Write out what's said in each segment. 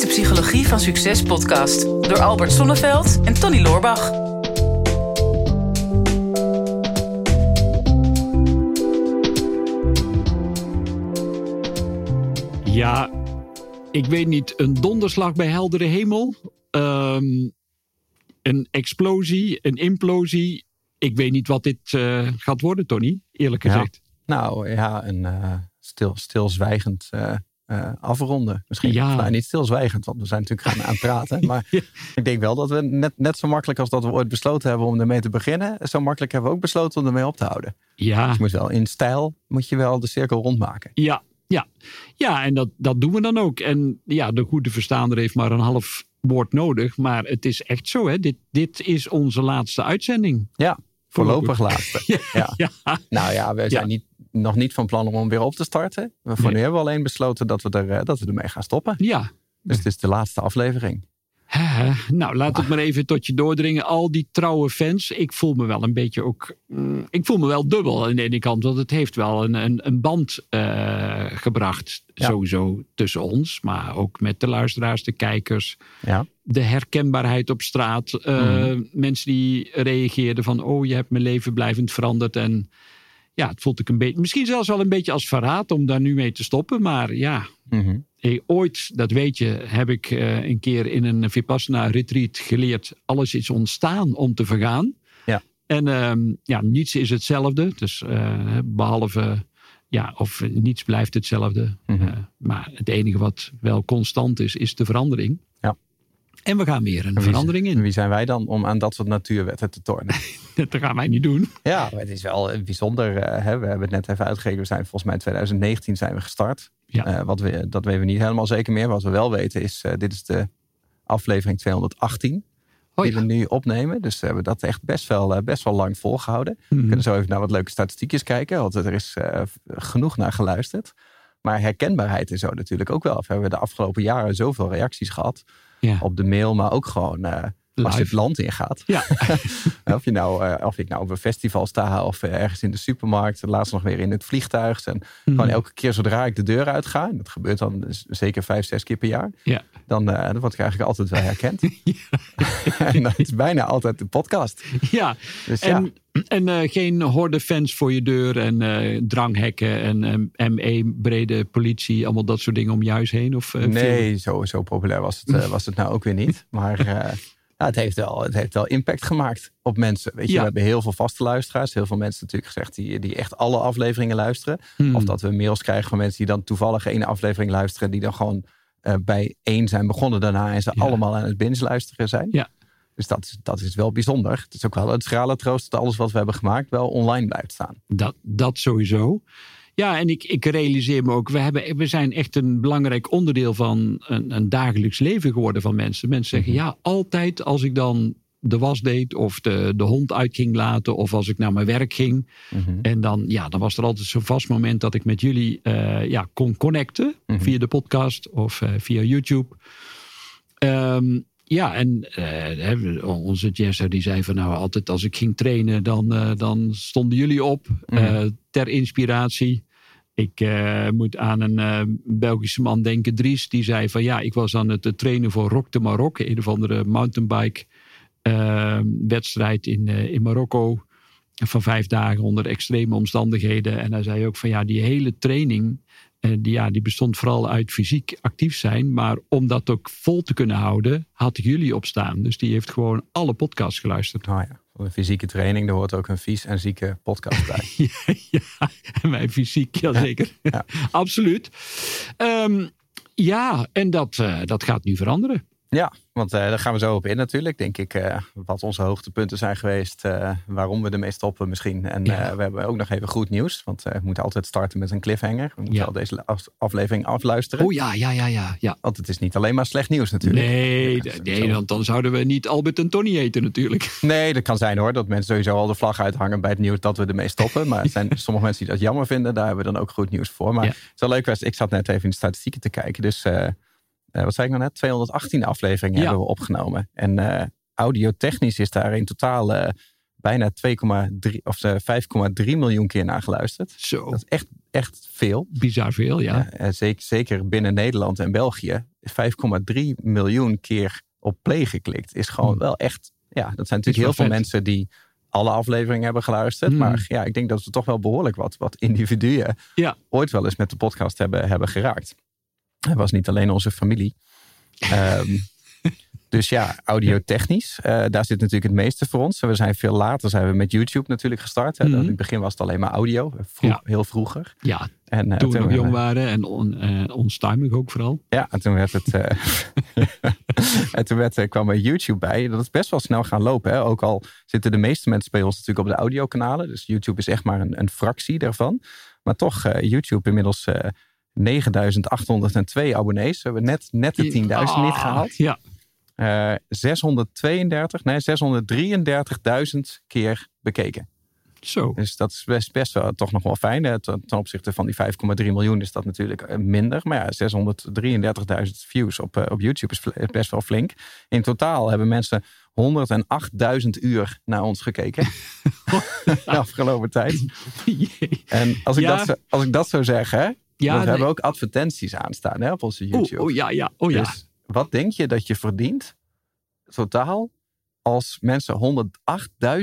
is de Psychologie van Succes podcast door Albert Sonneveld en Tony Loorbach. Ja, ik weet niet, een donderslag bij heldere hemel, ehm, een explosie, een implosie. Ik weet niet wat dit eh, gaat worden, Tony, eerlijk Ja. gezegd. Nou ja, een eh, stil, stilzwijgend eh, eh, afronden. Misschien Ja. nou, niet stilzwijgend, want we zijn natuurlijk gaan aan het praten. Maar Ja. ik denk wel dat we net, net zo makkelijk als dat we ooit besloten hebben om ermee te beginnen, zo makkelijk hebben we ook besloten om ermee op te houden. Ja, Dus je moet wel in stijl, moet je wel de cirkel rondmaken. ja, ja. Ja, en dat, dat doen we dan ook. En ja, de goede verstaander heeft maar een half woord nodig. Maar het is echt zo, hè. Dit, dit is onze laatste uitzending. Ja, voorlopig laatste. Ja. Ja, Nou ja, we zijn niet, nog niet van plan om hem weer op te starten. Maar Voor Nee. nu hebben we alleen besloten dat we, er, eh, dat we ermee gaan stoppen. ja. Dus het is de laatste aflevering. Nou, laat het maar even tot je doordringen. Al die trouwe fans. Ik voel me wel een beetje ook. mm, Ik voel me wel dubbel aan de ene kant. Want het heeft wel een, een, een band eh, gebracht. Ja. Sowieso tussen ons. Maar ook met de luisteraars, de kijkers. Ja. De herkenbaarheid op straat. eh, Mensen die reageerden van. Oh, je hebt mijn leven blijvend veranderd. En ja, het voelt ik een beetje. Misschien zelfs wel een beetje als verraad om daar nu mee te stoppen. Maar ja, Mhm. Ooit, dat weet je, heb ik eh, een keer in een Vipassana retreat geleerd. Alles is ontstaan om te vergaan. Ja. En ehm, ja, niets is hetzelfde. Dus eh, behalve, ja, of niets blijft hetzelfde. Mhm. Eh, maar het enige wat wel constant is, is de verandering. Ja. En we gaan weer een Wie- verandering in. Wie zijn wij dan om aan dat soort natuurwetten te tornen? Dat gaan wij niet doen. Ja, het is wel eh, bijzonder. eh, hè? We hebben het net even uitgerekend. We zijn volgens mij in 2019 zijn we gestart. Ja. Eh, wat we, dat weten we niet helemaal zeker meer. Wat we wel weten is, dit is de aflevering 218 Oh die we nu opnemen. Dus we hebben dat echt best wel, best wel lang volgehouden. We Mhm. kunnen zo even naar wat leuke statistiekjes kijken. Want er is genoeg naar geluisterd. Maar herkenbaarheid is zo natuurlijk ook wel. We hebben de afgelopen jaren zoveel reacties gehad. Ja. Op de mail, maar ook gewoon eh, als je het land ingaat. Ja. of, je nou, eh, of ik nou op een festival sta of eh, ergens in de supermarkt. Laatst nog weer in het vliegtuig. En Mhm. gewoon elke keer zodra ik de deur uitga. En dat gebeurt dan zeker vijf, zes keer per jaar. Ja. Dan, eh, dan word ik eigenlijk altijd wel herkend. en dat is bijna altijd de podcast. Ja, Dus ja, en, en geen horde fans voor je deur en dranghekken en eh, ME, brede politie, allemaal dat soort dingen om je huis heen? Of, nee, zo, zo populair was het, was het nou ook weer niet. Maar ja, het, heeft wel, het heeft wel impact gemaakt op mensen. Weet je, Ja. we hebben heel veel vaste luisteraars. Heel veel mensen natuurlijk gezegd die, die echt alle afleveringen luisteren. Hmm. Of dat we mails krijgen van mensen die dan toevallig één aflevering luisteren. Die dan gewoon eh, bij één zijn begonnen daarna. En ze Ja. allemaal aan het binge luisteren zijn. Ja. Dus dat is, dat is wel bijzonder. Het is ook wel het schrale troost dat alles wat we hebben gemaakt wel online blijft staan. Dat, dat sowieso. Ja, en ik, ik realiseer me ook, we, hebben, we zijn echt een belangrijk onderdeel van een, een dagelijks leven geworden van mensen. Mensen zeggen, ja, altijd als ik dan de was deed of de, de hond uit ging laten of als ik naar mijn werk ging. Mhm. En dan, ja, dan was er altijd zo'n vast moment dat ik met jullie eh, ja, kon connecten Mhm. via de podcast of eh, via YouTube. Ehm, ja, en eh, onze Jesse die zei van nou altijd als ik ging trainen dan, dan stonden jullie op Mhm. ter inspiratie. Ik eh, moet aan een eh, Belgische man denken, Dries, die zei van ja, ik was aan het eh, trainen voor Rock de Maroc, een of andere mountainbike wedstrijd in, in Marokko van vijf dagen onder extreme omstandigheden. En hij zei ook van ja, die hele training, die, ja, die bestond vooral uit fysiek actief zijn. Maar om dat ook vol te kunnen houden, had jullie op staan. Dus die heeft gewoon alle podcasts geluisterd. Nou ja, een fysieke training, daar hoort ook een vies en zieke podcast bij. ja, ja, mijn fysiek, jazeker. Ja. Absoluut. Ehm, ja, en dat, eh, dat gaat nu veranderen. Ja, want eh, daar gaan we zo op in natuurlijk. Denk ik eh, wat onze hoogtepunten zijn geweest. eh, waarom we ermee stoppen misschien. En Ja. we hebben ook nog even goed nieuws. Want we moeten altijd starten met een cliffhanger. We moeten Ja. al deze af- aflevering afluisteren. Oh ja, ja, ja, ja. ja. Want het is niet alleen maar slecht nieuws natuurlijk. Nee, Ja, nee, want dan zouden we niet Albert en Tony eten natuurlijk. Nee, dat kan zijn hoor. Dat mensen sowieso al de vlag uithangen bij het nieuws dat we ermee stoppen. Maar er zijn sommige mensen die dat jammer vinden. Daar hebben we dan ook goed nieuws voor. Maar het is wel leuk. was- Ik zat net even in de statistieken te kijken. Dus eh, wat zei ik nou net? 218 afleveringen Ja. hebben we opgenomen. En eh audiotechnisch is daar in totaal eh, bijna 2,3 of eh, 5,3 miljoen keer naar geluisterd. Zo, Dat is echt, echt veel. bizar veel, ja. Ja, zeker, zeker binnen Nederland en België. 5,3 miljoen keer op play geklikt. Is gewoon Hmm. wel echt. Ja, dat zijn natuurlijk heel veel mensen die alle afleveringen hebben geluisterd. Hmm. Maar ja, ik denk dat we toch wel behoorlijk wat, wat individuen Ja. ooit wel eens met de podcast hebben, hebben geraakt. Het was niet alleen onze familie. Ehm, dus ja, audiotechnisch, eh daar zit natuurlijk het meeste voor ons. We zijn veel later zijn we met YouTube natuurlijk gestart. Hè. Mhm. In het begin was het alleen maar audio, vroeg, Ja. heel vroeger. Ja, En, eh, toen we nog jong waren en on, eh, onstuimig ook vooral. Ja, en toen werd het. en toen werd, kwam er YouTube bij. Dat is best wel snel gaan lopen. Hè? Ook al zitten de meeste mensen bij ons natuurlijk op de audiokanalen. Dus YouTube is echt maar een, een fractie daarvan. Maar toch, YouTube inmiddels 9802 abonnees. We hebben net, net de 10.000 niet Ah, gehaald. Ja, Eh 632, nee, 633.000 keer bekeken. zo. Dus dat is best, best wel toch nog wel fijn. hè. Ten, ten opzichte van die 5,3 miljoen is dat natuurlijk eh, minder. Maar ja, 633.000 views op, eh, op YouTube is best wel flink. In totaal hebben mensen 108.000 uur naar ons gekeken. de afgelopen tijd. Jee. En als ik, Ja. dat, als ik dat zou zeggen, hè, Ja, we nee. hebben ook advertenties aanstaan hè, op onze YouTube. Oh, oh ja, ja, oh ja. Dus wat denk je dat je verdient totaal als mensen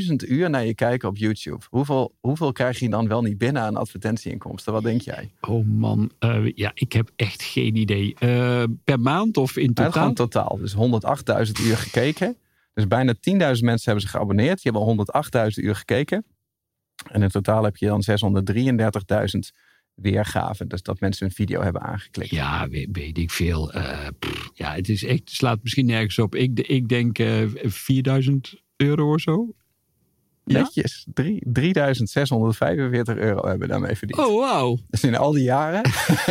108.000 uur naar je kijken op YouTube? Hoeveel, hoeveel krijg je dan wel niet binnen aan advertentieinkomsten? Wat denk jij? Oh man, eh, ja, ik heb echt geen idee. Eh, per maand of in totaal? gewoon totaal. Dus 108.000 uur gekeken. Dus bijna 10.000 mensen hebben zich geabonneerd. Die hebben 108.000 uur gekeken. En in totaal heb je dan 633.000 weergaven. Dus dat mensen een video hebben aangeklikt. Ja, weet, weet ik veel. Eh, pff, ja, het is echt, slaat misschien nergens op. Ik, ik denk eh 4000 euro of zo. Ja? Netjes. Drie- 3645 euro hebben we daarmee verdiend. Oh, wauw. Dus in al die jaren,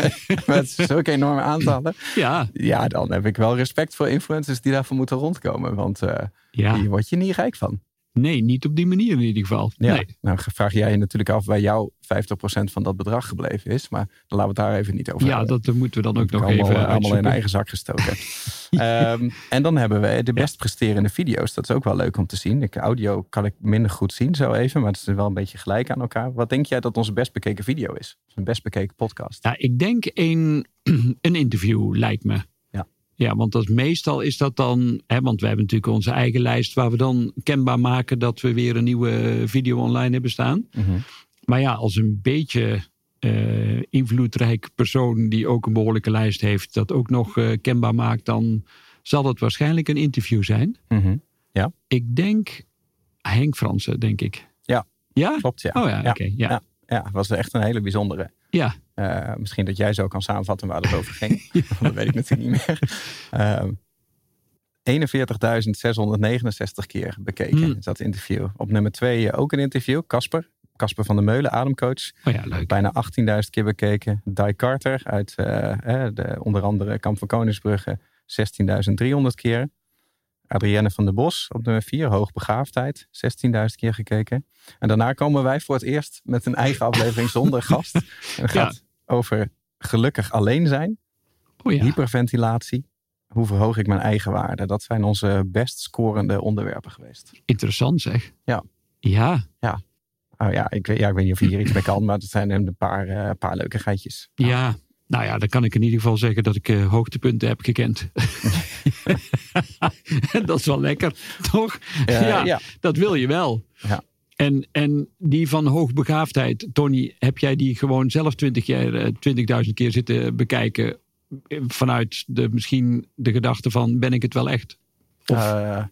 met zulke enorme aantallen. Ja, Ja, dan heb ik wel respect voor influencers die daarvoor moeten rondkomen. Want eh ja. hier word je niet rijk van. Nee, niet op die manier in ieder geval. Ja. Nee. Nou vraag jij je natuurlijk af waar jouw 50% van dat bedrag gebleven is. Maar dan laten we het daar even niet over Ja, hebben. dat moeten we dan ook nog allemaal, even eh, allemaal in eigen zak gestoken. Ehm, en dan hebben we de best presterende video's. Dat is ook wel leuk om te zien. Ik, audio kan ik minder goed zien zo even. Maar het is wel een beetje gelijk aan elkaar. Wat denk jij dat onze best bekeken video is? Een best bekeken podcast. Ja, ik denk een, een interview lijkt me. Ja. Ja, want dat, meestal is dat dan... Hè, want we hebben natuurlijk onze eigen lijst... waar we dan kenbaar maken dat we weer een nieuwe video online hebben staan. Mhm. Maar ja, als een beetje eh, invloedrijk persoon... die ook een behoorlijke lijst heeft... dat ook nog eh, kenbaar maakt... dan zal het waarschijnlijk een interview zijn. Mhm. Ik denk Henk Fransen, denk ik. Ja. Ja? Klopt, ja. Oh ja, oké. ja. Ja. Ja, was echt een hele bijzondere. Ja. Eh, misschien dat jij zo kan samenvatten waar het over ging. dat weet ik natuurlijk niet meer. Ehm 41.669 keer bekeken is dat interview. Op nummer twee eh, ook een interview. Casper. Casper van der Meulen, ademcoach. Oh ja, leuk. Bijna 18.000 keer bekeken. Di Carter uit eh, eh, de, onder andere Kamp van Koningsbrugge. 16.300 keer. Adrienne van der Bos op nummer 4, hoogbegaafdheid. 16.000 keer gekeken. En daarna komen wij voor het eerst met een eigen aflevering zonder gast. En het Ja. gaat over gelukkig alleen zijn, Oh ja. hyperventilatie. Hoe verhoog ik mijn eigen waarde? Dat zijn onze best scorende onderwerpen geweest. Interessant zeg. Ja. Ja, Oh ja, ik weet, ja, ik weet niet of je hier iets mee kan, maar het zijn een paar, eh, paar leuke geitjes. ja. Nou ja, dan kan ik in ieder geval zeggen dat ik eh, hoogtepunten heb gekend. dat is wel lekker, toch? Ja, ja. dat wil je wel. Ja. En, en die van hoogbegaafdheid, Tony, heb jij die gewoon zelf 20 jaar, eh, 20.000 keer zitten bekijken eh, vanuit de, misschien de gedachte van ben ik het wel echt? Of- Eh,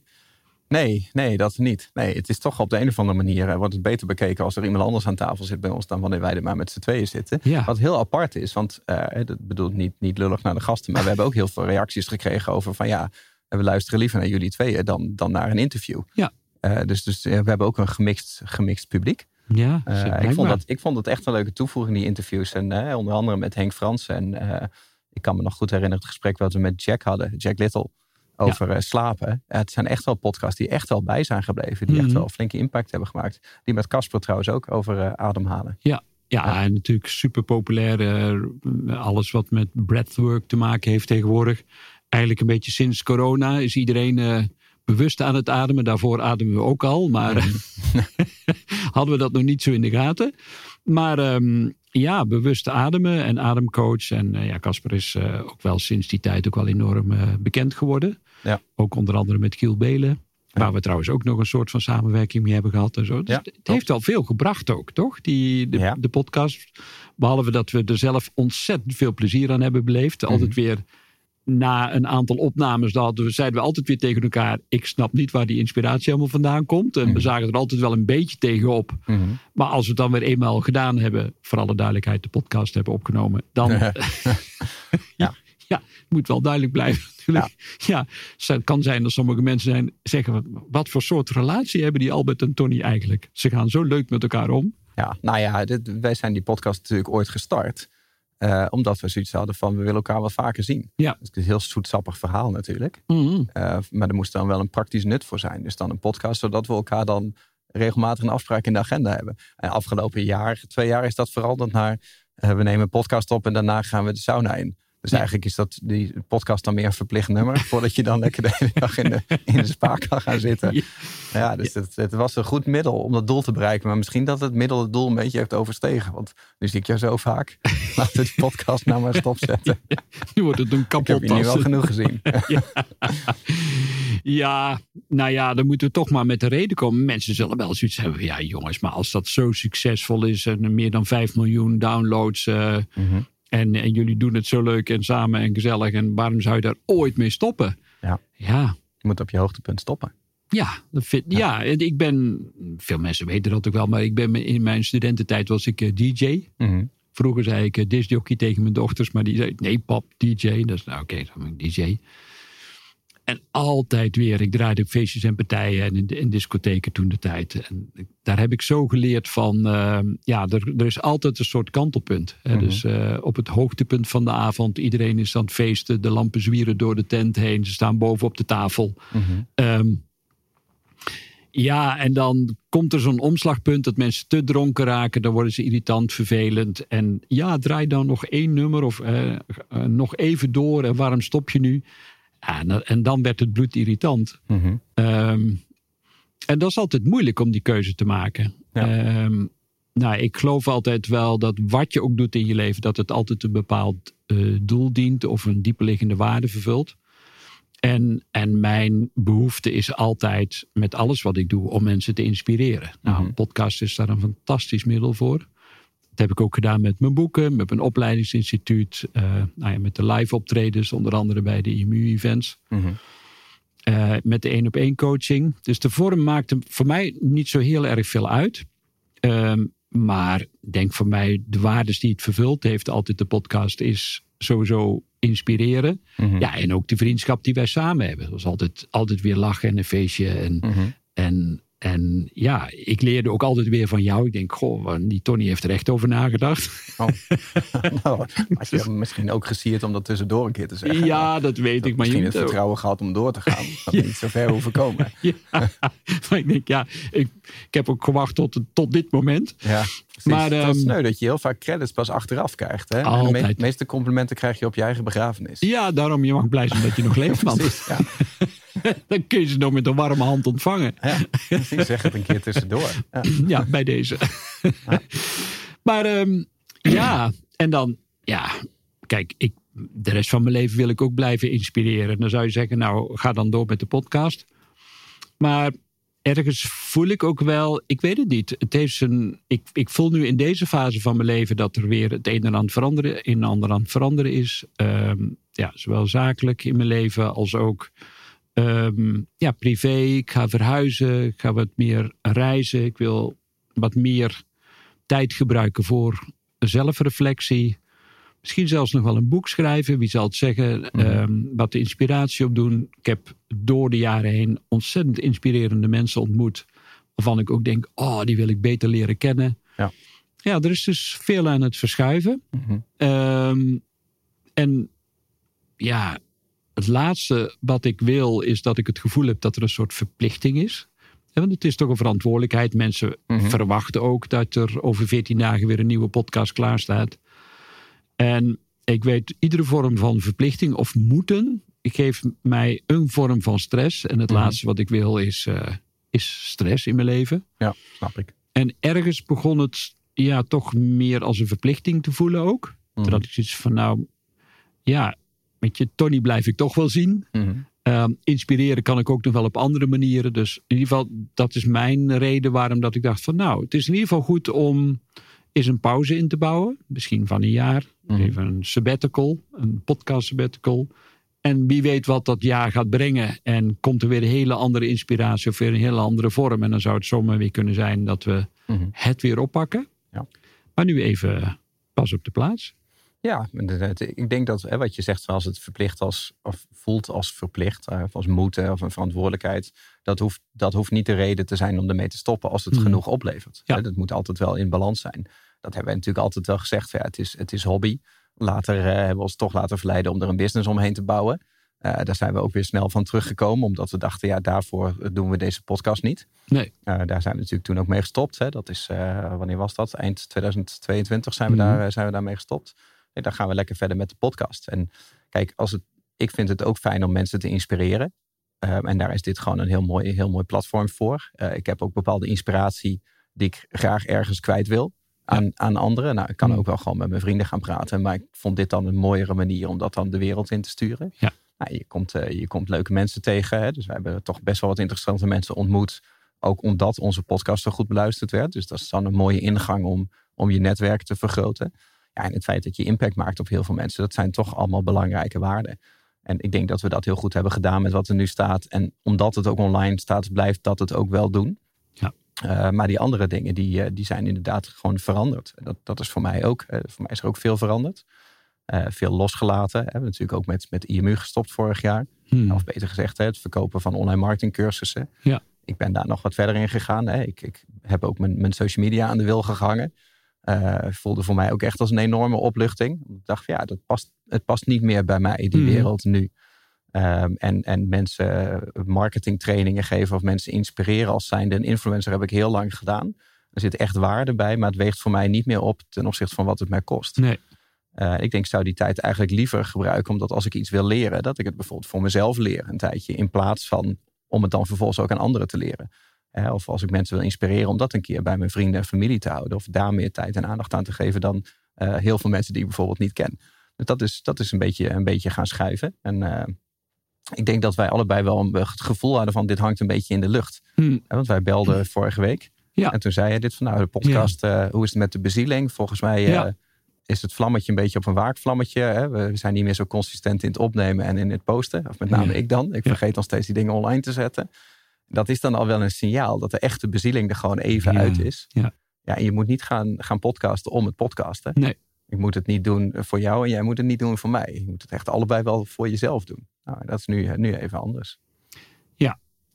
nee, nee, dat niet. Nee, het is toch op de een of andere manier eh, wordt het beter bekeken als er iemand anders aan tafel zit bij ons dan wanneer wij er maar met z'n tweeën zitten. Ja. Wat heel apart is, want eh dat bedoelt niet, niet lullig naar de gasten, maar we hebben ook heel veel reacties gekregen over van ja, we luisteren liever naar jullie tweeën dan, dan naar een interview. Ja. Eh, dus dus eh, we hebben ook een gemixt, gemixt publiek. ja, Eh, ik, vond dat, ik vond het echt een leuke toevoeging, die interviews. En eh, onder andere met Henk Frans. En eh, ik kan me nog goed herinneren het gesprek wat we met Jack hadden, Jack Little, over eh, slapen. Ja, het zijn echt wel podcasts die echt wel bij zijn gebleven. Die echt Mhm. wel flinke impact hebben gemaakt. Die met Casper trouwens ook over eh, ademhalen. Ja, en natuurlijk super populair. eh, alles wat met breathwork te maken heeft tegenwoordig. Eigenlijk een beetje sinds corona is iedereen bewust aan het ademen. Daarvoor ademen we ook al, maar Mhm. hadden we dat nog niet zo in de gaten. Maar ehm, ja, bewust ademen en ademcoach. En ja, Casper is ook wel sinds die tijd ook wel enorm bekend geworden. Ja. Ook onder andere met Giel Belen. Waar we trouwens ook nog een soort van samenwerking mee hebben gehad. En zo. Dus Ja, het heeft al veel gebracht ook, toch? Die, de, Ja. de podcast. Behalve dat we er zelf ontzettend veel plezier aan hebben beleefd. Altijd Mhm. weer na een aantal opnames dat we, zeiden we altijd weer tegen elkaar... ik snap niet waar die inspiratie allemaal vandaan komt. En we Mhm. zagen er altijd wel een beetje tegenop. Mhm. Maar als we het dan weer eenmaal gedaan hebben... voor alle duidelijkheid de podcast hebben opgenomen... dan ja. Ja. het moet wel duidelijk blijven natuurlijk. Ja. het kan zijn dat sommige mensen zijn, zeggen... wat voor soort relatie hebben die Albert en Tony eigenlijk? Ze gaan zo leuk met elkaar om. Ja, nou ja, dit, wij zijn die podcast natuurlijk ooit gestart. eh, omdat we zoiets hadden van we willen elkaar wat vaker zien. Ja. Het is een heel zoetsappig verhaal natuurlijk. Mhm. Eh, maar er moest dan wel een praktisch nut voor zijn. Dus dan een podcast, zodat we elkaar dan regelmatig een afspraak in de agenda hebben. En afgelopen jaar, twee jaar, is dat veranderd naar eh, we nemen een podcast op en daarna gaan we de sauna in. Dus Ja. eigenlijk is dat die podcast dan meer een verplicht nummer. voordat je dan lekker de hele dag in de, in de spa kan gaan zitten. Ja. Ja, dus Het, het was een goed middel om dat doel te bereiken. Maar misschien dat het middel het doel een beetje heeft overstegen. Want nu zie ik jou zo vaak. Laten we die podcast nou maar stopzetten. Nu wordt het een Ik heb kapot je nu wel genoeg gezien. Ja, nou ja, dan moeten we toch maar met de reden komen. Mensen zullen wel zoiets hebben. Ja, jongens, maar als dat zo succesvol is en meer dan 5 miljoen downloads. eh, Mhm. En, en jullie doen het zo leuk en samen en gezellig. En waarom zou je daar ooit mee stoppen? Ja. Ja, Je moet op je hoogtepunt stoppen. ja, dat vind, ja. ik ben, veel mensen weten dat ook wel, maar ik ben in mijn studententijd was ik eh, DJ. Mhm. Vroeger zei ik uh, discjockey tegen mijn dochters, maar die zei nee pap, DJ. Dus nou oké, dan ben ik DJ. En altijd weer, ik draaide op feestjes en partijen en in, in discotheken toen de tijd. En daar heb ik zo geleerd van, eh, ja, er, er is altijd een soort kantelpunt. Hè? Mhm. Dus eh, op het hoogtepunt van de avond, iedereen is aan het feesten, de lampen zwieren door de tent heen, ze staan boven op de tafel. Mhm. Ehm, ja, en dan komt er zo'n omslagpunt dat mensen te dronken raken. Dan worden ze irritant, vervelend. En ja, draai dan nog één nummer of eh, nog even door. En waarom stop je nu? Ja, en, dan- en dan werd het bloed irritant. Mhm. Ehm, en dat is altijd moeilijk om die keuze te maken. Ja. Ehm, nou, ik geloof altijd wel dat wat je ook doet in je leven, dat het altijd een bepaald eh, doel dient of een dieperliggende waarde vervult. En, en mijn behoefte is altijd met alles wat ik doe om mensen te inspireren. Nou, Mhm. een podcast is daar een fantastisch middel voor. Dat heb ik ook gedaan met mijn boeken, met mijn opleidingsinstituut, eh, nou ja, met de live optredens, onder andere bij de IMU-events. Mhm. Eh, met de één op één coaching. Dus de vorm maakte voor mij niet zo heel erg veel uit. Ehm, maar ik denk voor mij de waardes die het vervult heeft altijd de podcast is sowieso inspireren. Mhm. Ja, en ook de vriendschap die wij samen hebben. Dat was altijd, altijd weer lachen en een feestje. En, Mhm. en, en ja, ik leerde ook altijd weer van jou. Ik denk, goh, die Tony heeft er echt over nagedacht. Oh. nou, had je misschien ook gesierd om dat tussendoor een keer te zeggen. Ja, dat weet ik. Maar je misschien moet het vertrouwen gehad om door te gaan. Dat we niet zo ver hoeven komen. Ja, maar ik denk, ja, ik, ik heb ook gewacht tot, tot dit moment. Ja, precies. Maar, dat is ehm, sneu dat je heel vaak credits pas achteraf krijgt. Hè? En de me- meeste complimenten krijg je op je eigen begrafenis. Ja, daarom je mag blij zijn dat je nog leeft, man. precies. Ja, Dan kun je ze nog met een warme hand ontvangen. ja, precies. Zeg het een keer tussendoor. Ja. Ja, bij deze. Maar ehm, ja, en dan, ja, kijk, ik, de rest van mijn leven wil ik ook blijven inspireren. Dan zou je zeggen, nou, ga dan door met de podcast. Maar ergens voel ik ook wel, ik weet het niet. Het heeft een, ik, ik voel nu in deze fase van mijn leven dat er weer het een en ander veranderen, een en ander aan het veranderen is. Ehm, ja, zowel zakelijk in mijn leven als ook ehm, ja, privé. Ik ga verhuizen, ik ga wat meer reizen. Ik wil wat meer tijd gebruiken voor zelfreflectie. Misschien zelfs nog wel een boek schrijven. Wie zal het zeggen? Ehm, wat de inspiratie opdoen. Ik heb door de jaren heen ontzettend inspirerende mensen ontmoet. Waarvan ik ook denk, oh, die wil ik beter leren kennen. Ja. Ja, er is dus veel aan het verschuiven. Mhm. Ehm, en ja, het laatste wat ik wil is dat ik het gevoel heb dat er een soort verplichting is. Ja, Want het is toch een verantwoordelijkheid. Mensen Mhm. verwachten ook dat er over 14 dagen weer een nieuwe podcast klaar staat. En ik weet, iedere vorm van verplichting of moeten geeft mij een vorm van stress. En het Mhm. laatste wat ik wil is, eh, is stress in mijn leven. Ja, snap ik. En ergens begon het ja, toch meer als een verplichting te voelen ook. Mhm. Dat ik zoiets van, nou ja, met je Tony blijf ik toch wel zien. Mhm. Ehm, inspireren kan ik ook nog wel op andere manieren. Dus in ieder geval, dat is mijn reden waarom dat ik dacht van, nou, het is in ieder geval goed om eens een pauze in te bouwen. Misschien van een jaar. Mhm. Even een sabbatical, een podcast sabbatical. En wie weet wat dat jaar gaat brengen. En komt er weer een hele andere inspiratie of weer een hele andere vorm. En dan zou het zomaar weer kunnen zijn dat we Mhm. het weer oppakken. Ja. Maar nu even pas op de plaats. Ja, ik denk dat hè, wat je zegt, zoals het verplicht als, of voelt als verplicht, eh, of als moeten of een verantwoordelijkheid, dat hoeft, dat hoeft niet de reden te zijn om ermee te stoppen als het Mhm. genoeg oplevert. Ja. Dat moet altijd wel in balans zijn. Dat hebben wij natuurlijk altijd wel gezegd. Ja, het, is, het is hobby. Later eh, hebben we ons toch laten verleiden om er een business omheen te bouwen. Eh, daar zijn we ook weer snel van teruggekomen, omdat we dachten, ja, daarvoor doen we deze podcast niet. Nee. Eh, daar zijn we natuurlijk toen ook mee gestopt. Hè. Dat is, wanneer was dat? Eind 2022 zijn we, Mhm. daar, zijn we daarmee gestopt. Dan gaan we lekker verder met de podcast. En kijk, als het, ik vind het ook fijn om mensen te inspireren. Eh, en daar is dit gewoon een heel mooi, heel mooi platform voor. Eh, ik heb ook bepaalde inspiratie die ik graag ergens kwijt wil aan, aan anderen. Nou, ik kan Mhm. ook wel gewoon met mijn vrienden gaan praten. Maar ik vond dit dan een mooiere manier om dat dan de wereld in te sturen. Ja. Nou, je, komt, eh, je komt leuke mensen tegen. Hè? Dus we hebben toch best wel wat interessante mensen ontmoet. Ook omdat onze podcast zo goed beluisterd werd. Dus dat is dan een mooie ingang om, om je netwerk te vergroten. Ja, en het feit dat je impact maakt op heel veel mensen, dat zijn toch allemaal belangrijke waarden. En ik denk dat we dat heel goed hebben gedaan met wat er nu staat. En omdat het ook online staat, blijft dat het ook wel doen. Ja. Eh, maar die andere dingen, die, eh, die zijn inderdaad gewoon veranderd. Dat, dat is voor mij ook. eh, voor mij is er ook veel veranderd. Veel losgelaten. We hebben natuurlijk ook met, met IMU gestopt vorig jaar. Hmm. Of beter gezegd, het verkopen van online marketingcursussen. Ja. Ik ben daar nog wat verder in gegaan. Ik, ik heb ook mijn, mijn social media aan de wil gehangen. Eh, voelde voor mij ook echt als een enorme opluchting. Ik dacht, ja, dat past, het past niet meer bij mij, die Mhm. wereld nu. Ehm, en, en mensen marketingtrainingen geven of mensen inspireren als zijnde een influencer heb ik heel lang gedaan. Er zit echt waarde bij, maar het weegt voor mij niet meer op ten opzichte van wat het mij kost. Nee. Eh, ik denk, ik zou die tijd eigenlijk liever gebruiken, omdat als ik iets wil leren, dat ik het bijvoorbeeld voor mezelf leer een tijdje, in plaats van om het dan vervolgens ook aan anderen te leren. Of als ik mensen wil inspireren om dat een keer bij mijn vrienden en familie te houden, of daar meer tijd en aandacht aan te geven dan eh, heel veel mensen die ik bijvoorbeeld niet ken. Dus dat is, dat is een, beetje, een beetje gaan schuiven. En eh, ik denk dat wij allebei wel een, het gevoel hadden van dit hangt een beetje in de lucht. Hmm. Want wij belden vorige week. Ja. En toen zei hij dit van nou, de podcast, eh, hoe is het met de bezieling? Volgens mij Ja. is het vlammetje een beetje op een waakvlammetje. Hè? We zijn niet meer zo consistent in het opnemen en in het posten. Of met name ik dan. Ik vergeet dan steeds die dingen online te zetten. Dat is dan al wel een signaal dat de echte bezieling er gewoon even Ja. uit is. Ja. ja, en je moet niet gaan, gaan podcasten om het podcasten. Nee. Ik moet het niet doen voor jou en jij moet het niet doen voor mij. Je moet het echt allebei wel voor jezelf doen. Nou, dat is nu, nu even anders.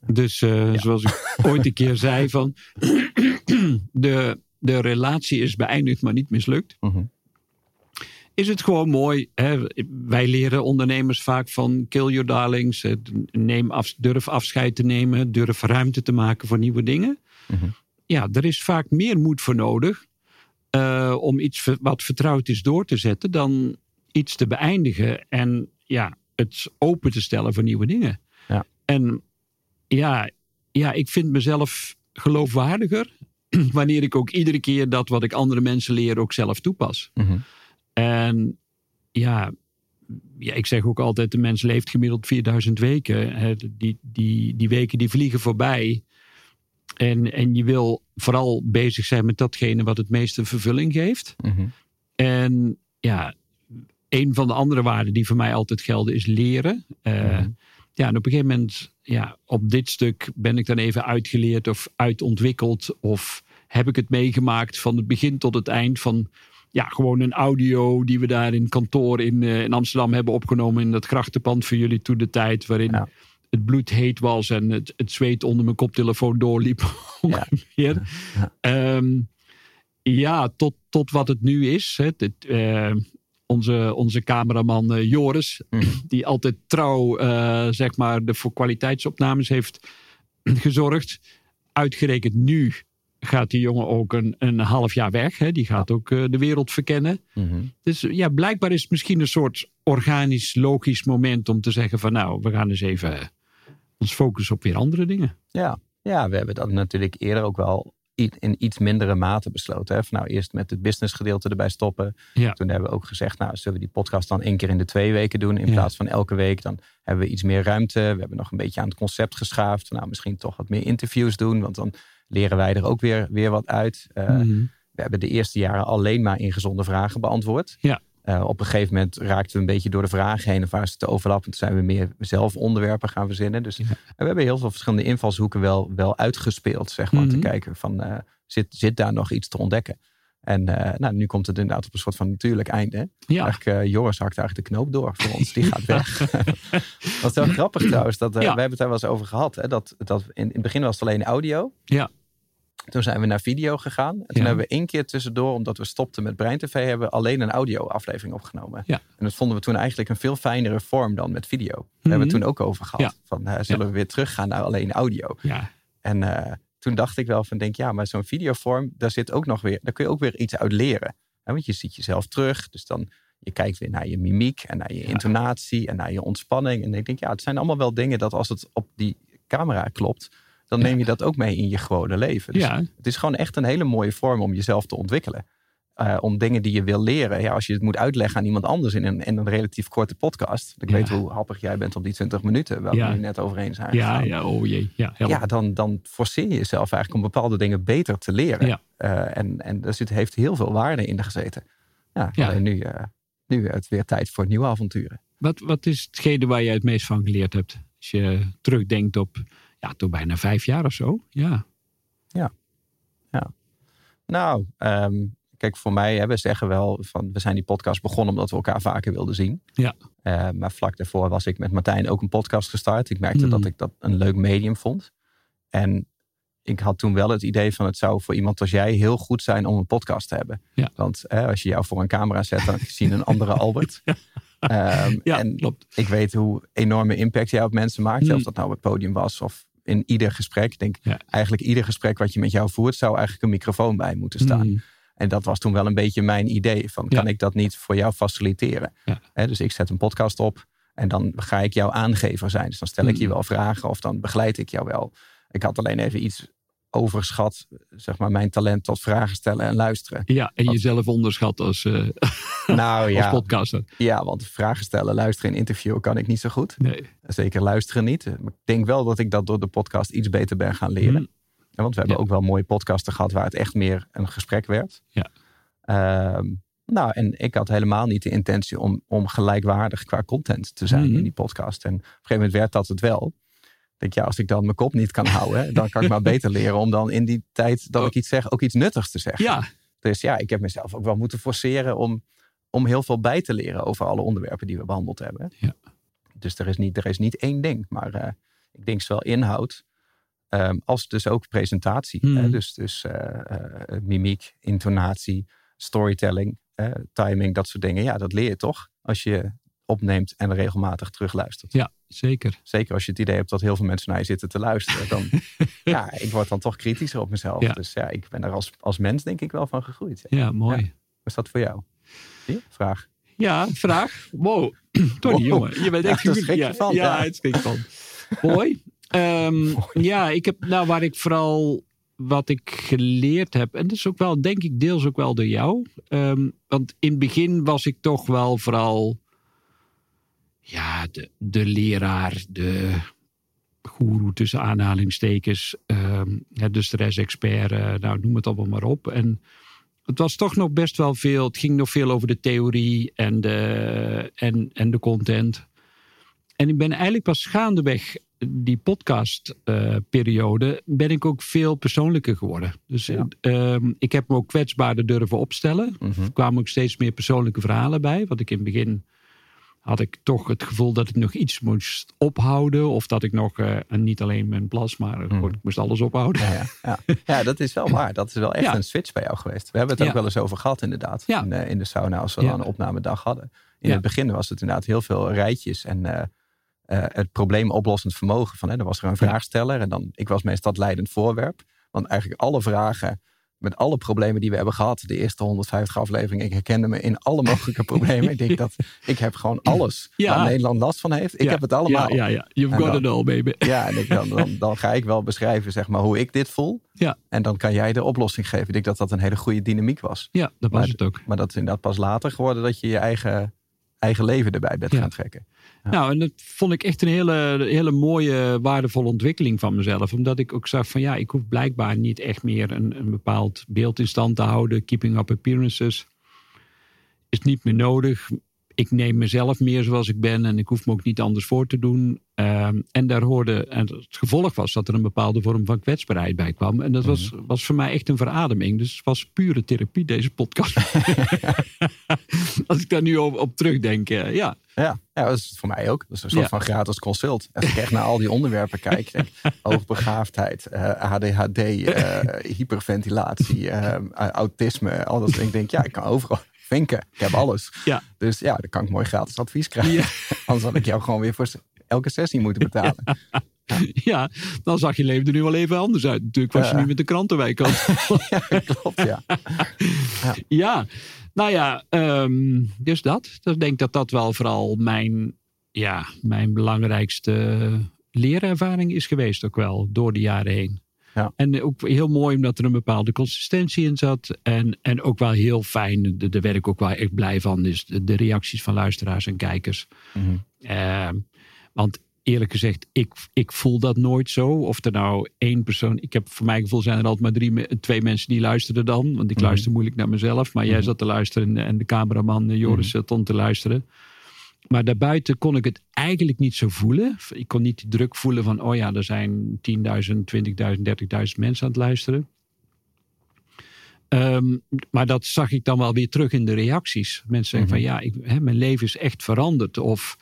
Dus eh, zoals ik ooit een keer zei van de, de relatie is beëindigd, maar niet mislukt. Mhm. Is het gewoon mooi. Hè? Wij leren ondernemers vaak van kill your darlings. Neem af, durf afscheid te nemen. Durf ruimte te maken voor nieuwe dingen. Mhm. Ja, er is vaak meer moed voor nodig. eh, om iets wat vertrouwd is door te zetten. Dan iets te beëindigen. En ja, het open te stellen voor nieuwe dingen. Ja. En ja, ja, ik vind mezelf geloofwaardiger. Wanneer ik ook iedere keer dat wat ik andere mensen leer ook zelf toepas. Mhm. En ja, ja, ik zeg ook altijd, de mens leeft gemiddeld 4000 weken. Hè, Die, die, die weken die vliegen voorbij. En, en je wil vooral bezig zijn met datgene wat het meeste vervulling geeft. Mhm. En ja, een van de andere waarden die voor mij altijd gelden is leren. Eh, Mhm. Ja, en op een gegeven moment, ja, op dit stuk ben ik dan even uitgeleerd of uitontwikkeld. Of heb ik het meegemaakt van het begin tot het eind van ja, gewoon een audio die we daar in kantoor in, eh, in Amsterdam hebben opgenomen in dat grachtenpand voor jullie toen de tijd. Waarin Ja. het bloed heet was en het, het zweet onder mijn koptelefoon doorliep. ongeveer. Ja. Ehm, ja, tot, tot wat het nu is. Hè. Dit, eh, onze, onze cameraman eh, Joris, Mhm. die altijd trouw eh, zeg maar, de, voor kwaliteitsopnames heeft gezorgd. Uitgerekend nu gaat die jongen ook een, een half jaar weg. Hè. Die gaat ook eh, de wereld verkennen. Mhm. Dus ja, blijkbaar is het misschien een soort organisch, logisch moment om te zeggen van nou, we gaan eens even ons focussen op weer andere dingen. Ja, ja we hebben dat natuurlijk eerder ook wel in iets mindere mate besloten. Hè? Van nou, eerst met het business gedeelte erbij stoppen. Ja. Toen hebben we ook gezegd, nou, zullen we die podcast dan één keer in de twee weken doen in plaats van elke week. Dan hebben we iets meer ruimte. We hebben nog een beetje aan het concept geschaafd. Nou, misschien toch wat meer interviews doen, want dan leren wij er ook weer, weer wat uit. Uh, We hebben de eerste jaren alleen maar ingezonde vragen beantwoord. Ja. Uh, op een gegeven moment raakten we een beetje door de vragen heen. Of waren ze te overlappen. Toen zijn we meer zelf onderwerpen gaan verzinnen. Dus we hebben heel veel verschillende invalshoeken wel, wel uitgespeeld. Zeg maar, Te Mhm. kijken van uh, zit, zit daar nog iets te ontdekken. En uh, nou, nu komt het inderdaad op een soort van natuurlijk einde. Ja. Eigenlijk, uh, Joris hakt eigenlijk de knoop door voor ons. Die gaat weg. dat is wel grappig trouwens. Dat, uh, Ja. We hebben het daar wel eens over gehad. Hè, dat, dat in, in het begin was het alleen audio. Ja. Toen zijn we naar video gegaan. En toen Ja. hebben we één keer tussendoor, omdat we stopten met Brein TV, hebben we alleen een audio aflevering opgenomen. Ja. En dat vonden we toen eigenlijk een veel fijnere vorm dan met video. Daar Mhm. hebben we het toen ook over gehad. Ja. Van, uh, zullen we weer teruggaan naar alleen audio? Ja. En uh, toen dacht ik wel van, denk ja, maar zo'n videovorm, daar zit ook nog weer, daar kun je ook weer iets uit leren. Hè, want je ziet jezelf terug, dus dan je kijkt weer naar je mimiek en naar je intonatie en naar je ontspanning. En ik denk, ja, het zijn allemaal wel dingen dat als het op die camera klopt, dan neem je dat ook mee in je gewone leven. Dus Ja. het is gewoon echt een hele mooie vorm om jezelf te ontwikkelen. Uh, om dingen die je wil leren. Ja, als je het moet uitleggen aan iemand anders in een, in een relatief korte podcast. Ik Ja. weet hoe happig jij bent op die 20 minuten. Waar Ja. we nu net overheen zijn Ja, ja, oh jee. Ja. Ja, dan, dan forceer je jezelf eigenlijk om bepaalde dingen beter te leren. Ja. Uh, en, en er zit, heeft heel veel waarde in gezeten. Ja, alleen nu, uh, nu het weer tijd voor nieuwe avonturen. Wat, wat is hetgene waar je het meest van geleerd hebt? Als je terugdenkt op, ja, toch bijna vijf jaar of zo. Ja. Nou, um, kijk, voor mij, hè, we zeggen wel van we zijn die podcast begonnen omdat we elkaar vaker wilden zien. Ja. Uh, maar vlak daarvoor was ik met Martijn ook een podcast gestart. Ik merkte Hmm. dat ik dat een leuk medium vond. En ik had toen wel het idee van het zou voor iemand als jij heel goed zijn om een podcast te hebben. Ja. Want hè, als je jou voor een camera zet, dan zie je een andere Albert. Um, Ja, en klopt. ik weet hoe enorme impact jij op mensen maakt. Hmm. Of dat nou op het podium was of in ieder gesprek. Ik denk Ja. eigenlijk ieder gesprek wat je met jou voert, zou eigenlijk een microfoon bij moeten staan. Mm. En dat was toen wel een beetje mijn idee. Van, kan Ja. ik dat niet voor jou faciliteren? Ja. Dus ik zet een podcast op en dan ga ik jouw aangever zijn. Dus dan stel ik je Mm. wel vragen of dan begeleid ik jou wel. Ik had alleen even iets overschat, zeg maar, mijn talent tot vragen stellen en luisteren. Ja, en jezelf onderschat als, eh, Nou als ja, podcaster. ja, want vragen stellen, luisteren in interview kan ik niet zo goed. Nee. Zeker luisteren niet. Maar ik denk wel dat ik dat door de podcast iets beter ben gaan leren. Mm. Ja, want we hebben Ja. ook wel mooie podcasten gehad waar het echt meer een gesprek werd. Ja. Ehm, nou, en ik had helemaal niet de intentie om, om gelijkwaardig qua content te zijn Mhm. in die podcast. En op een gegeven moment werd dat het wel. Denk, ja, als ik dan mijn kop niet kan houden, dan kan ik maar beter leren om dan in die tijd dat ik iets zeg, ook iets nuttigs te zeggen. Ja, Dus ja, ik heb mezelf ook wel moeten forceren om, om heel veel bij te leren over alle onderwerpen die we behandeld hebben. Ja. Dus er is niet, er is niet één ding, maar eh, ik denk zowel inhoud ehm, als dus ook presentatie. Hmm. Hè? Dus, dus eh, eh, mimiek, intonatie, storytelling, timing, dat soort dingen. Ja, dat leer je toch als je opneemt en regelmatig terugluistert. ja, zeker. Zeker als je het idee hebt dat heel veel mensen naar je zitten te luisteren. Dan, ja, ik word dan toch kritischer op mezelf. Ja. Dus ja, ik ben er als, als mens denk ik wel van gegroeid. Ja. Ja, mooi. Hoe is dat voor jou? Vraag. Ja, vraag. Wow. Tony, Wow. jongen. Je bent Ja, echt goed. schrik ja, van, Ja, ja. het schrik van. Mooi. Ehm, ja, ik heb nou waar ik vooral wat ik geleerd heb. En dat is ook wel, denk ik, deels ook wel door jou. Ehm, want in het begin was ik toch wel vooral ja, de, de leraar, de goeroe tussen aanhalingstekens. ja, de stress-expert, eh, nou noem het allemaal maar op. En het was toch nog best wel veel. Het ging nog veel over de theorie en de, en, en de content. En ik ben eigenlijk pas gaandeweg die podcastperiode ben ik ook veel persoonlijker geworden. Dus Ja. ehm, ik heb me ook kwetsbaarder durven opstellen. Mhm. Er kwamen ook steeds meer persoonlijke verhalen bij. Want ik in het begin had ik toch het gevoel dat ik nog iets moest ophouden. Of dat ik nog, eh, en niet alleen mijn plas, maar gewoon, ik moest alles ophouden. Ja, ja, ja. ja, dat is wel waar. Dat is wel echt Ja. een switch bij jou geweest. We hebben het ook wel eens over gehad inderdaad. In, eh, in de sauna als we dan een opnamedag hadden. In het begin was het inderdaad heel veel rijtjes. En eh, het probleemoplossend vermogen. Van, hè, dan was er een vraagsteller. En dan, ik was meestal het leidend voorwerp. Want eigenlijk alle vragen met alle problemen die we hebben gehad, de eerste 150 afleveringen, ik herkende me in alle mogelijke problemen. ik denk dat ik heb gewoon alles Ja. waar Nederland last van heeft. Ik Ja, heb het allemaal. Ja, ja, ja. You've En got dan- it all, baby. Ja, en ik, dan, dan, dan ga ik wel beschrijven zeg maar, hoe ik dit voel. Ja. En dan kan jij de oplossing geven. Ik denk dat dat een hele goede dynamiek was. Ja, dat was Maar- het ook. Maar dat is inderdaad pas later geworden dat je je eigen, eigen leven erbij bent Ja. gaan trekken. Ja. Nou, en dat vond ik echt een hele, hele mooie, waardevolle ontwikkeling van mezelf. Omdat ik ook zag van ja, ik hoef blijkbaar niet echt meer een, een bepaald beeld in stand te houden. Keeping up appearances is niet meer nodig. Ik neem mezelf meer zoals ik ben en ik hoef me ook niet anders voor te doen. Ehm, en daar hoorde, en het gevolg was dat er een bepaalde vorm van kwetsbaarheid bij kwam. En dat was, was voor mij echt een verademing. Dus het was pure therapie, deze podcast. Als ik daar nu op, op terugdenk, eh, ja. Ja, ja, dat is voor mij ook. Dat is een soort Ja. van gratis consult. Als ik echt naar al die onderwerpen kijk. Denk, hoogbegaafdheid, eh, ADHD, eh, hyperventilatie, autisme. Al dat. Ik denk, ja, ik kan overal vinken. Ik heb alles. Ja. Dus ja, dan kan ik mooi gratis advies krijgen. Ja. Anders had ik jou gewoon weer voor elke sessie moeten betalen. Ja, dan zag je leven er nu wel even anders uit. Natuurlijk was je Ja. nu met de krantenwijk. Ja, klopt, ja. ja, nou ja, ehm, dus dat. Dus ik denk dat dat wel vooral mijn, ja, mijn belangrijkste leerervaring is geweest ook wel door de jaren heen. Ja. En ook heel mooi omdat er een bepaalde consistentie in zat. En, en ook wel heel fijn, de- daar werd ik ook wel echt blij van, is de, de reacties van luisteraars en kijkers. Mhm. Ehm, want eerlijk gezegd, ik, ik voel dat nooit zo. Of er nou één persoon. Ik heb voor mijn gevoel zijn er altijd maar drie, twee mensen die luisteren dan. Want ik Mhm. luister moeilijk naar mezelf. Maar jij Mhm. zat te luisteren en de cameraman eh, Joris stond te luisteren. Maar daarbuiten kon ik het eigenlijk niet zo voelen. Ik kon niet die druk voelen van, oh ja, er zijn 10.000, 20.000, 30.000 mensen aan het luisteren. Ehm, maar dat zag ik dan wel weer terug in de reacties. Mensen zeggen van, ja, ik, hè, mijn leven is echt veranderd. Of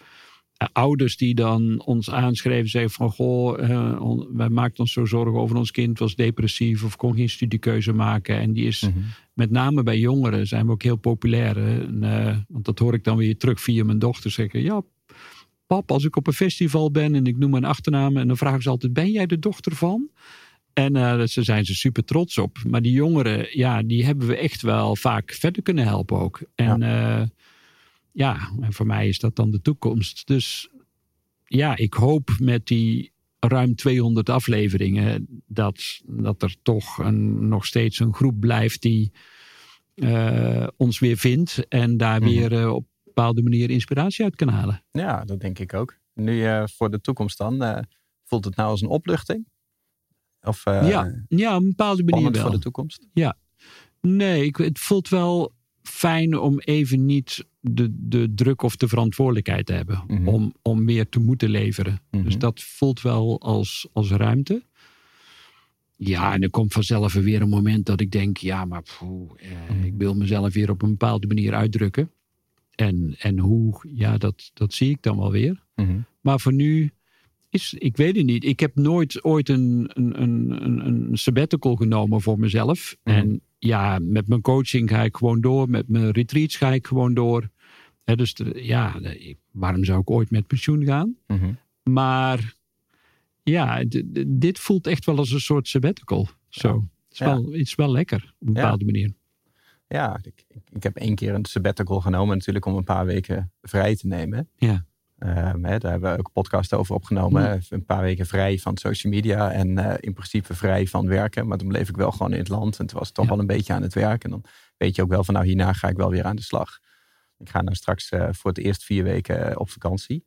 ouders die dan ons aanschreven, zeggen van, goh, eh, on- wij maakten ons zo zorgen over ons kind, was depressief of kon geen studiekeuze maken. En die is Mhm. met name bij jongeren zijn we ook heel populair. En, eh, want dat hoor ik dan weer terug via mijn dochter zeggen. Ja, pap, als ik op een festival ben en ik noem mijn achternaam... en dan vragen ze altijd, ben jij de dochter van? En eh, daar zijn ze super trots op. Maar die jongeren, ja, die hebben we echt wel vaak verder kunnen helpen ook. En ja, ja en voor mij is dat dan de toekomst. Dus ja, ik hoop met die ruim 200 afleveringen... dat, dat er toch een, nog steeds een groep blijft die eh, ons weer vindt... en daar Mhm. weer eh, op een bepaalde manier inspiratie uit kan halen. Ja, dat denk ik ook. Nu eh, voor de toekomst dan. voelt het nou als een opluchting? Of ja, ja, op een bepaalde manier wel. voor de toekomst? Nee, ik, het voelt wel fijn om even niet de, de druk of de verantwoordelijkheid te hebben. Mhm. Om, om meer te moeten leveren. Mhm. Dus dat voelt wel als, als ruimte. Ja, en er komt vanzelf weer een moment dat ik denk: ja, maar poeh, eh, Mhm. ik wil mezelf weer op een bepaalde manier uitdrukken. En, en hoe, ja, dat, dat zie ik dan wel weer. Maar voor nu is, ik weet het niet. Ik heb nooit ooit een, een, een, een, sabbatical genomen voor mezelf. En ja, met mijn coaching ga ik gewoon door. Met mijn retreats ga ik gewoon door. Hè, dus de- ja, de- waarom zou ik ooit met pensioen gaan? Mhm. Maar ja, dit voelt echt wel als een soort sabbatical. Zo. Het, is Ja. wel, het is wel lekker op een Ja. bepaalde manier. Ja, ik, ik, ik heb één keer een sabbatical genomen natuurlijk om een paar weken vrij te nemen. Ja. Ehm, hè, daar hebben we ook een podcast over opgenomen. Ja. Een paar weken vrij van social media en eh, in principe vrij van werken. Maar toen bleef ik wel gewoon in het land en toen was ik toch Ja. wel een beetje aan het werk. En dan weet je ook wel van nou hierna ga ik wel weer aan de slag. Ik ga nou straks eh, voor het eerst vier weken eh, op vakantie.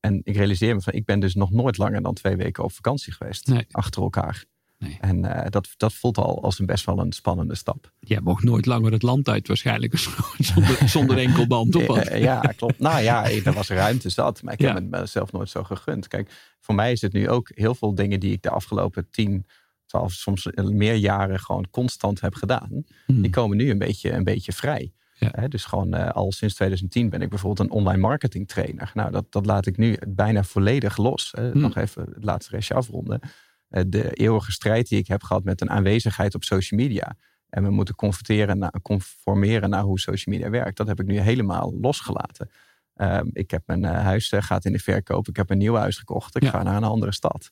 En ik realiseer me van ik ben dus nog nooit langer dan twee weken op vakantie geweest. Nee. Achter elkaar. Nee. En eh, dat, dat voelt al als een best wel een spannende stap. Jij mocht nooit langer het land uit waarschijnlijk. Zonder, zonder enkel band op. Ja, klopt. Nou ja, er was ruimte zat. Maar ik Ja. heb het mezelf nooit zo gegund. Kijk, voor mij is het nu ook heel veel dingen die ik de afgelopen tien, twaalf, soms meer jaren gewoon constant heb gedaan. Hmm. Die komen nu een beetje, een beetje vrij. Ja. Dus gewoon eh, al sinds 2010 ben ik bijvoorbeeld een online marketing trainer. Nou, dat, dat laat ik nu bijna volledig los. Hè. Hmm. Nog even het laatste restje afronden. Eh, de eeuwige strijd die ik heb gehad met een aanwezigheid op social media. En we moeten converteren naar, conformeren naar hoe social media werkt. Dat heb ik nu helemaal losgelaten. Ehm, ik heb mijn eh, huis eh, gaat in de verkoop. Ik heb een nieuw huis gekocht. Ik Ja. ga naar een andere stad.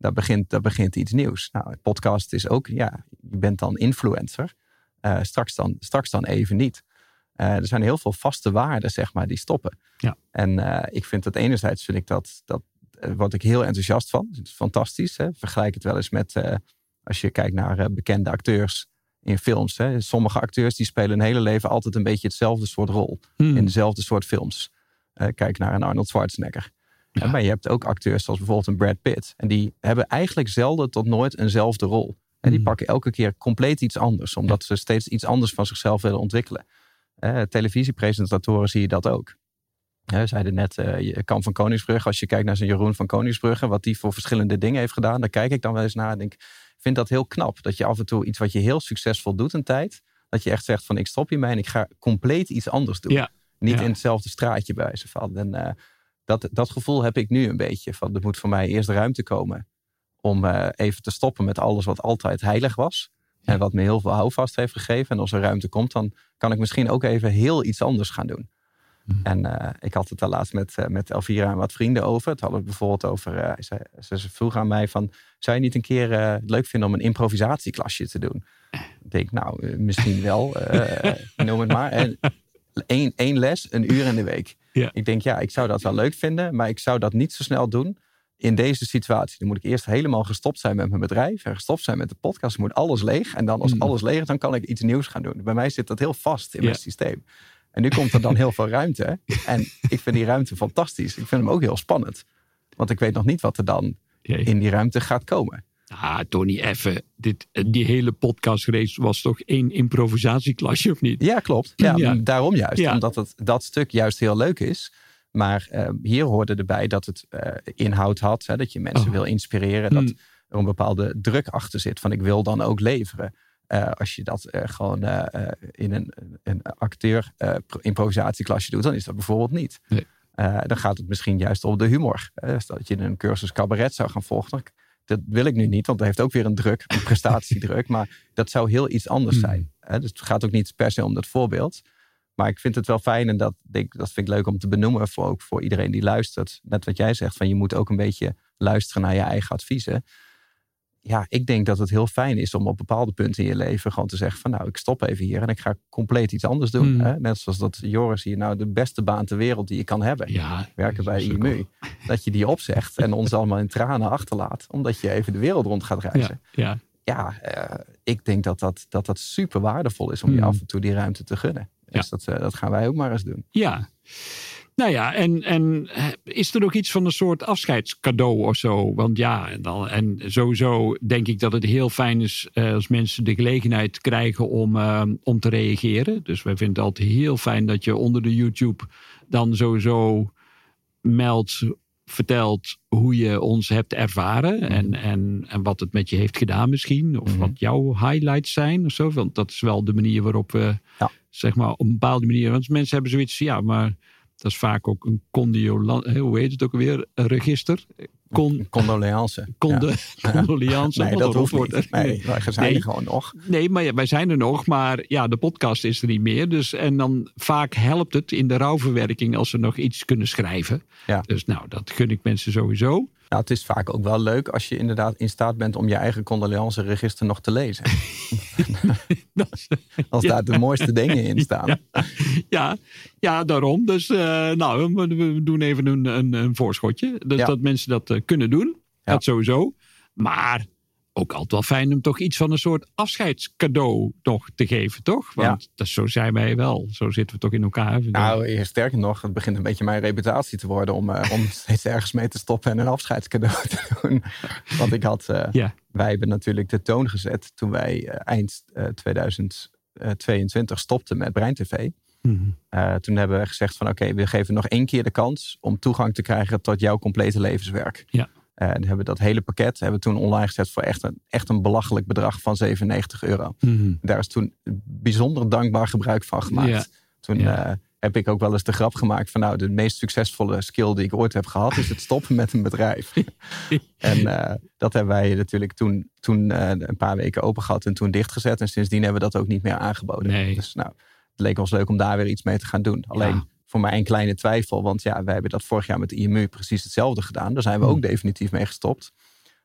daar begint, daar begint iets nieuws. Nou, podcast is ook, ja, je bent dan influencer. Uh, straks, dan, straks dan even niet. Uh, er zijn heel veel vaste waarden, zeg maar, die stoppen. Ja. En ik vind dat enerzijds vind ik dat, dat word ik heel enthousiast van. Het is fantastisch. Hè? Vergelijk het wel eens met als je kijkt naar bekende acteurs in films. Hè? Sommige acteurs die spelen hun hele leven altijd een beetje hetzelfde soort rol. Hmm. In dezelfde soort films. kijk naar een Arnold Schwarzenegger. Ja. Maar je hebt ook acteurs zoals bijvoorbeeld een Brad Pitt. En die hebben eigenlijk zelden tot nooit eenzelfde rol. En die Hmm. pakken elke keer compleet iets anders. Omdat ze steeds iets anders van zichzelf willen ontwikkelen. Eh, televisiepresentatoren zie je dat ook. Eh, we zeiden net, je- Kamp van Koningsbrugge. Als je kijkt naar zijn Jeroen van Koningsbrugge. Wat die voor verschillende dingen heeft gedaan. Daar kijk ik dan wel eens naar. En denk, ik vind dat heel knap. Dat je af en toe iets wat je heel succesvol doet een tijd. Dat je echt zegt van ik stop hiermee en ik ga compleet iets anders doen. Ja. Niet Ja. in hetzelfde straatje bij wijze van. En eh, dat, dat gevoel heb ik nu een beetje. Van, er moet voor mij eerst ruimte komen om eh, even te stoppen met alles wat altijd heilig was. Ja. En wat me heel veel houvast heeft gegeven. En als er ruimte komt, dan kan ik misschien ook even heel iets anders gaan doen. Hmm. En eh, ik had het daar laatst met, eh, met Elvira en wat vrienden over. Het hadden we bijvoorbeeld over, eh, ze, ze, ze vroeg aan mij van... zou je niet een keer het leuk vinden om een improvisatieklasje te doen? Ik denk, nou, misschien wel. noem het maar. En één, één les, een uur in de week. Ik denk, ja, ik zou dat wel leuk vinden, maar ik zou dat niet zo snel doen in deze situatie. Dan moet ik eerst helemaal gestopt zijn met mijn bedrijf en gestopt zijn met de podcast. Dan moet alles leeg. En dan als Mm. alles leeg is, dan kan ik iets nieuws gaan doen. Bij mij zit dat heel vast in Ja. mijn systeem. En nu komt er dan heel veel ruimte. En ik vind die ruimte fantastisch. Ik vind hem ook heel spannend. Want ik weet nog niet wat er dan Jee. in die ruimte gaat komen. Ah, Tony, even. Dit, die hele podcastrace was toch één improvisatieklasje, of niet? Ja, klopt. Ja, Ja. Daarom juist. Ja. Omdat het, dat stuk juist heel leuk is. Maar eh, hier hoorde erbij dat het eh, inhoud had. Hè, dat je mensen Oh. wil inspireren. Dat Hmm. er een bepaalde druk achter zit. Van ik wil dan ook leveren. Eh, als je dat eh, gewoon eh, in een, een acteur pro- improvisatieklasje doet. Dan is dat bijvoorbeeld niet. Nee. Dan gaat het misschien juist om de humor. Dat je een cursus cabaret zou gaan volgen. dan- Dat wil ik nu niet, want dat heeft ook weer een druk, een prestatiedruk. Maar dat zou heel iets anders Hmm. zijn. Dus het gaat ook niet per se om dat voorbeeld. Maar ik vind het wel fijn en dat, denk, dat vind ik leuk om te benoemen. Voor, ook voor iedereen die luistert. Net wat jij zegt, van je moet ook een beetje luisteren naar je eigen adviezen. Ja, ik denk dat het heel fijn is om op bepaalde punten in je leven gewoon te zeggen van nou, ik stop even hier en ik ga compleet iets anders doen. Hmm. Hè? Net zoals dat Joris hier nou de beste baan ter wereld die je kan hebben. Ja. Werken bij IMU. Dat je die opzegt en ons allemaal in tranen achterlaat. Omdat je even de wereld rond gaat reizen Ja, ja. ja, eh, ik denk dat dat, dat dat super waardevol is om je Hmm. af en toe die ruimte te gunnen. Dus dat, eh, dat gaan wij ook maar eens doen. Ja. Nou ja, en, en eh, is er ook iets van een soort afscheidscadeau of zo? Want ja, en, dan, en sowieso denk ik dat het heel fijn is eh, als mensen de gelegenheid krijgen om, eh, om te reageren. Dus wij vinden het altijd heel fijn dat je onder de YouTube dan sowieso meldt, vertelt hoe je ons hebt ervaren. En, en, en wat het met je heeft gedaan misschien. Of Mhm. wat jouw highlights zijn of zo. Want dat is wel de manier waarop we, Ja. zeg maar, op een bepaalde manier. Want mensen hebben zoiets, ja, maar dat is vaak ook een condiolan, hoe heet het ook? Een register. Con, Condoleance. conde, Ja. Condoliance. Nee, dat hoeft niet. Nee, wij zijn Nee. er gewoon nog. Nee, maar ja, wij zijn er nog. Maar ja, de podcast is er niet meer. Dus, en dan vaak helpt het in de rouwverwerking als ze nog iets kunnen schrijven. Ja. Dus nou, dat gun ik mensen sowieso. Nou, het is vaak ook wel leuk als je inderdaad in staat bent om je eigen condoleance register nog te lezen. Als daar de mooiste dingen in staan. Ja. ja, daarom. Dus eh, nou, we, we doen even een, een, een voorschotje. Dus dat mensen dat eh, kunnen doen. Dat sowieso. Maar ook altijd wel fijn om toch iets van een soort afscheidscadeau nog te geven, toch? Want dat, zo zijn wij wel. Zo zitten we toch in elkaar. Nou, eh, sterker nog, het begint een beetje mijn reputatie te worden om, eh, om steeds ergens mee te stoppen en een afscheidscadeau te doen. Want ik had, eh, ja. wij hebben natuurlijk de toon gezet toen wij eind eh, 2022 stopten met Brein TV. Mhm. Toen hebben we gezegd van oké, we geven nog één keer de kans om toegang te krijgen tot jouw complete levenswerk. Ja. Eh, en hebben we dat hele pakket hebben toen online gezet voor echt een, echt een belachelijk bedrag van 97 euro. Mhm. Daar is toen bijzonder dankbaar gebruik van gemaakt. Ja. Toen Ja. eh, heb ik ook wel eens de grap gemaakt van nou, de meest succesvolle skill die ik ooit heb gehad is het stoppen met een bedrijf. en eh, dat hebben wij natuurlijk toen, toen eh, een paar weken open gehad en toen dichtgezet. En sindsdien hebben we dat ook niet meer aangeboden. Nee. Dus nou, het leek ons leuk om daar weer iets mee te gaan doen. Alleen Ja. Voor mij een kleine twijfel, want ja, wij hebben dat vorig jaar met de IMU precies hetzelfde gedaan. Daar zijn we Hmm. ook definitief mee gestopt.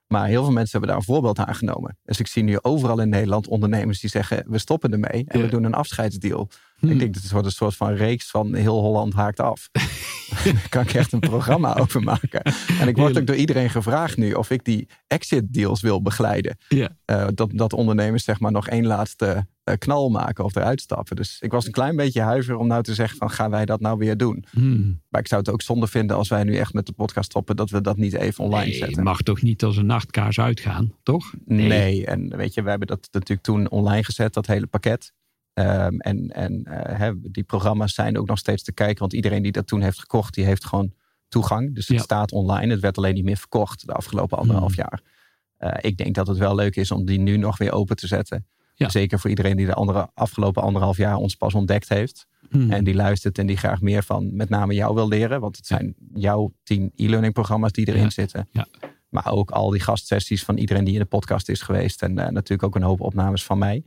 Maar heel veel mensen hebben daar een voorbeeld aan genomen. Dus ik zie nu overal in Nederland ondernemers die zeggen: we stoppen ermee en Ja. we doen een afscheidsdeal. Hmm. Ik denk dat het wordt een soort van reeks van heel Holland haakt af. Daar kan ik echt een programma over maken. En ik word ook door iedereen gevraagd nu of ik die exit deals wil begeleiden. Ja. Eh, dat, dat ondernemers zeg maar nog één laatste knal maken of eruit stappen. Dus ik was een klein beetje huiver om nou te zeggen van gaan wij dat nou weer doen? Hmm. Maar ik zou het ook zonde vinden als wij nu echt met de podcast stoppen dat we dat niet even online Nee, zetten. het mag toch niet als een nachtkaars uitgaan, toch? Nee. en weet je, we hebben dat natuurlijk toen online gezet, dat hele pakket. Ehm, en en eh, hè, die programma's zijn ook nog steeds te kijken, want iedereen die dat toen heeft gekocht, die heeft gewoon toegang. Dus het Ja. staat online. Het werd alleen niet meer verkocht de afgelopen anderhalf Hmm. jaar. Eh, ik denk dat het wel leuk is om die nu nog weer open te zetten. Ja. Zeker voor iedereen die de andere, afgelopen anderhalf jaar ons pas ontdekt heeft. Hmm. En die luistert en die graag meer van met name jou wil leren. Want het zijn jouw tien e-learning programma's die erin Ja. zitten. Ja. Maar ook al die gastsessies van iedereen die in de podcast is geweest. En eh, natuurlijk ook een hoop opnames van mij.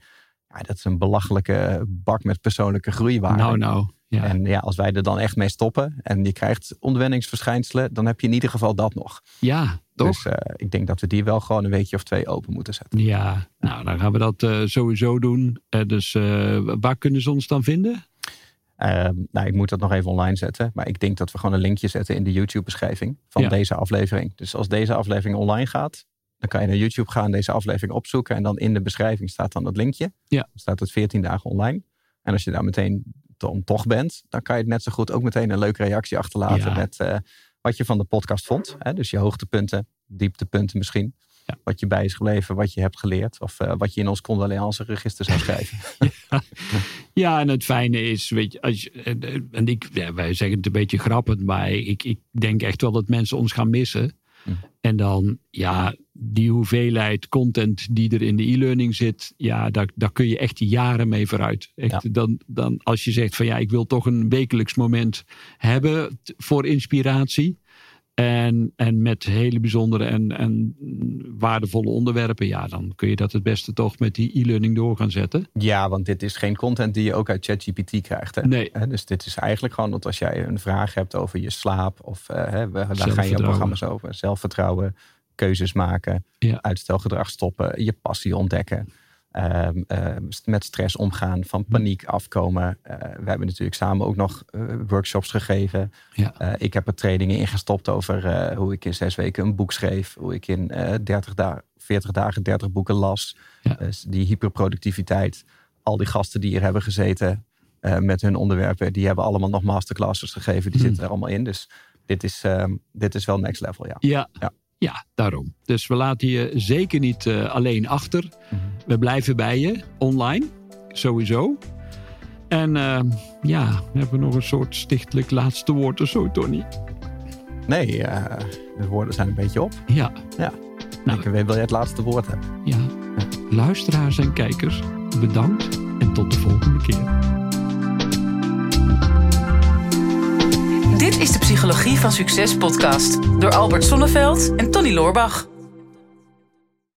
Ja, dat is een belachelijke bak met persoonlijke groeiwaarde. Nou, nou. Ja. En ja, als wij er dan echt mee stoppen en je krijgt ontwenningsverschijnselen, dan heb je in ieder geval dat nog. ja, toch? Dus eh, ik denk dat we die wel gewoon een weekje of twee open moeten zetten. Ja, nou, dan gaan we dat eh, sowieso doen. Eh, dus waar kunnen ze ons dan vinden? Ehm, nou, ik moet dat nog even online zetten. Maar ik denk dat we gewoon een linkje zetten in de YouTube-beschrijving van Ja. deze aflevering. Dus als deze aflevering online gaat, dan kan je naar YouTube gaan, deze aflevering opzoeken. En dan in de beschrijving staat dan dat linkje. Ja. Dan staat het 14 dagen online. En als je daar meteen dan toch bent, dan kan je het net zo goed ook meteen een leuke reactie achterlaten Ja. met wat je van de podcast vond. Hè? Dus je hoogtepunten, dieptepunten misschien. Ja. Wat je bij is gebleven, wat je hebt geleerd. Of eh, wat je in ons condoleance register zou schrijven. Ja, en het fijne is, weet je, als je, en ik, ja, wij zeggen het een beetje grappend, maar ik, ik denk echt wel dat mensen ons gaan missen. En dan, ja, die hoeveelheid content die er in de e-learning zit, ja, daar, daar kun je echt jaren mee vooruit. Echt, Ja. dan, dan als je zegt van ja, ik wil toch een wekelijks moment hebben voor inspiratie. En, en met hele bijzondere en, en waardevolle onderwerpen, ja, dan kun je dat het beste toch met die e-learning door gaan zetten. Ja, want dit is geen content die je ook uit ChatGPT krijgt. Hè? Nee. Dus dit is eigenlijk gewoon dat als jij een vraag hebt over je slaap, of eh, hè, daar gaan je programma's over. Zelfvertrouwen, keuzes maken, Ja. uitstelgedrag stoppen, je passie ontdekken. Ehm, eh, met stress omgaan, van Hm. paniek afkomen. Eh, we hebben natuurlijk samen ook nog eh, workshops gegeven. Ja. Eh, ik heb er trainingen ingestopt over eh, hoe ik in zes weken een boek schreef. Hoe ik in eh 30 dagen, 40 dagen 30 boeken las. Ja. Dus die hyperproductiviteit. Al die gasten die hier hebben gezeten met hun onderwerpen. Die hebben allemaal nog masterclasses gegeven. Die Hmm. zitten er allemaal in. Dus dit is, ehm, dit is wel next level, ja. Ja, Ja. ja. daarom. Dus we laten je zeker niet alleen achter. Mhm. We blijven bij je online, sowieso. En eh, ja, we hebben nog een soort stichtelijk laatste woord of zo, Tony. Nee, eh, de woorden zijn een beetje op. Ja, Nou. Ik wil jij het laatste woord hebben. ja. Luisteraars en kijkers, bedankt en tot de volgende keer. Dit is de Psychologie van Succes podcast door Albert Sonneveld en Tony Loorbach.